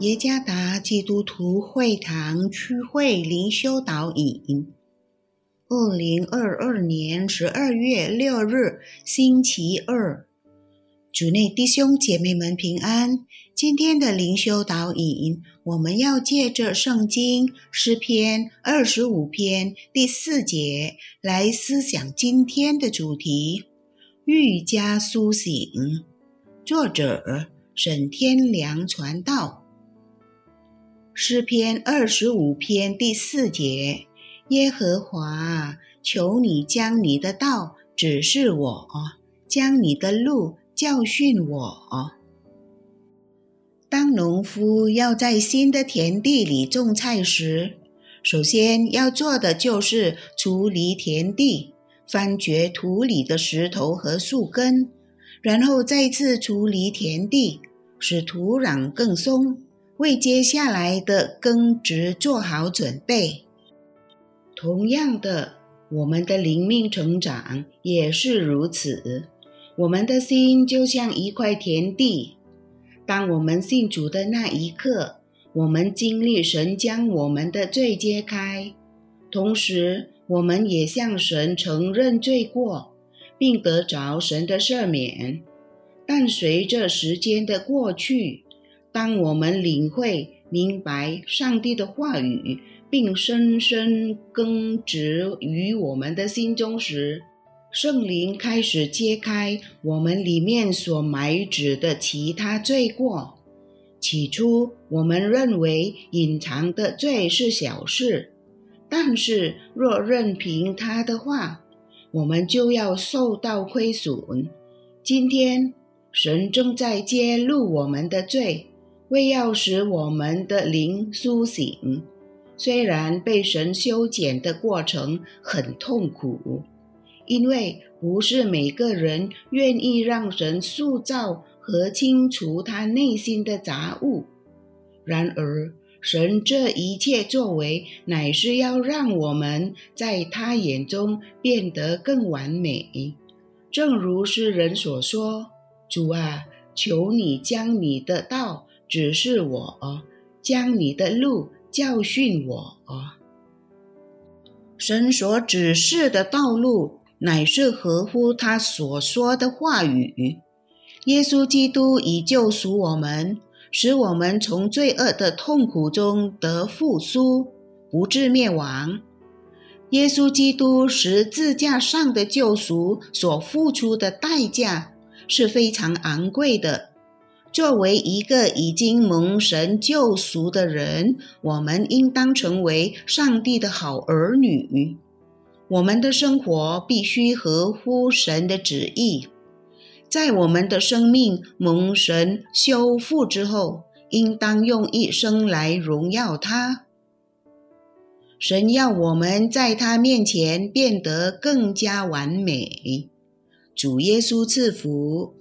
耶加达基督徒会堂区会灵修导引，二零二二年十二月六日星期二，主内弟兄姐妹们平安。今天的灵修导引，我们要借着圣经诗篇二十五篇第四节来思想今天的主题：愈加苏醒。作者沈天良传道。诗篇二十五篇第四节：耶和华，求你将你的道指示我，将你的路教训我。当农夫要在新的田地里种菜时，首先要做的就是处理田地，翻掘土里的石头和树根，然后再次处理田地，使土壤更松。为接下来的耕植做好准备。同样的，我们的灵命成长也是如此。我们的心就像一块田地，当我们信主的那一刻，我们经历神将我们的罪揭开，同时我们也向神承认罪过，并得着神的赦免。但随着时间的过去，当我们领会、明白上帝的话语，并深深根植于我们的心中时，圣灵开始揭开我们里面所埋植的其他罪过。起初，我们认为隐藏的罪是小事，但是若任凭他的话，我们就要受到亏损。今天，神正在揭露我们的罪。为要使我们的灵苏醒，虽然被神修剪的过程很痛苦，因为不是每个人愿意让神塑造和清除他内心的杂物。然而，神这一切作为，乃是要让我们在他眼中变得更完美。正如诗人所说：“主啊，求你将你的道。”指示我，将你的路教训我。神所指示的道路，乃是合乎他所说的话语。耶稣基督已救赎我们，使我们从罪恶的痛苦中得复苏，不致灭亡。耶稣基督十字架上的救赎所付出的代价是非常昂贵的。作为一个已经蒙神救赎的人，我们应当成为上帝的好儿女。我们的生活必须合乎神的旨意。在我们的生命蒙神修复之后，应当用一生来荣耀他。神要我们在他面前变得更加完美。主耶稣赐福。